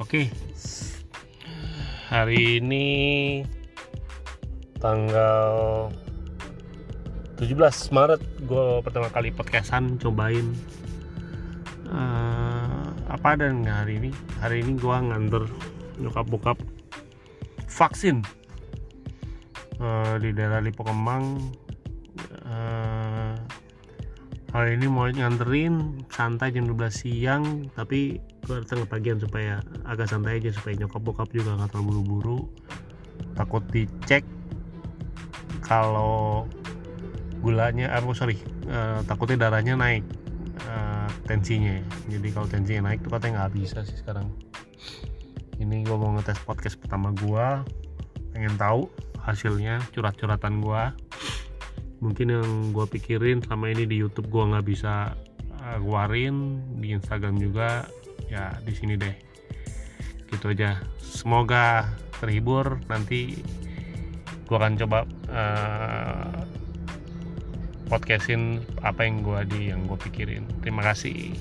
Oke. Hari ini tanggal 17 Maret gue pertama kali podcastan cobain. Uh, apa dan hari ini? Hari ini gue nganter nyokap bokap vaksin uh, di daerah Lipo Kemang hari ini mau nganterin santai jam 12 siang tapi gue datang pagian supaya agak santai aja supaya nyokap bokap juga nggak terlalu buru-buru. Takut dicek kalau gulanya ah oh, sorry uh, takutnya darahnya naik uh, tensinya. Jadi kalau tensinya naik tuh katanya nggak bisa sih sekarang. Ini gue mau ngetes podcast pertama gue pengen tahu hasilnya curhat-curhatan gue mungkin yang gue pikirin selama ini di YouTube gue nggak bisa uh, keluarin di Instagram juga ya di sini deh. Gitu aja. Semoga terhibur nanti gue akan coba uh, podcastin apa yang gue di yang gue pikirin. Terima kasih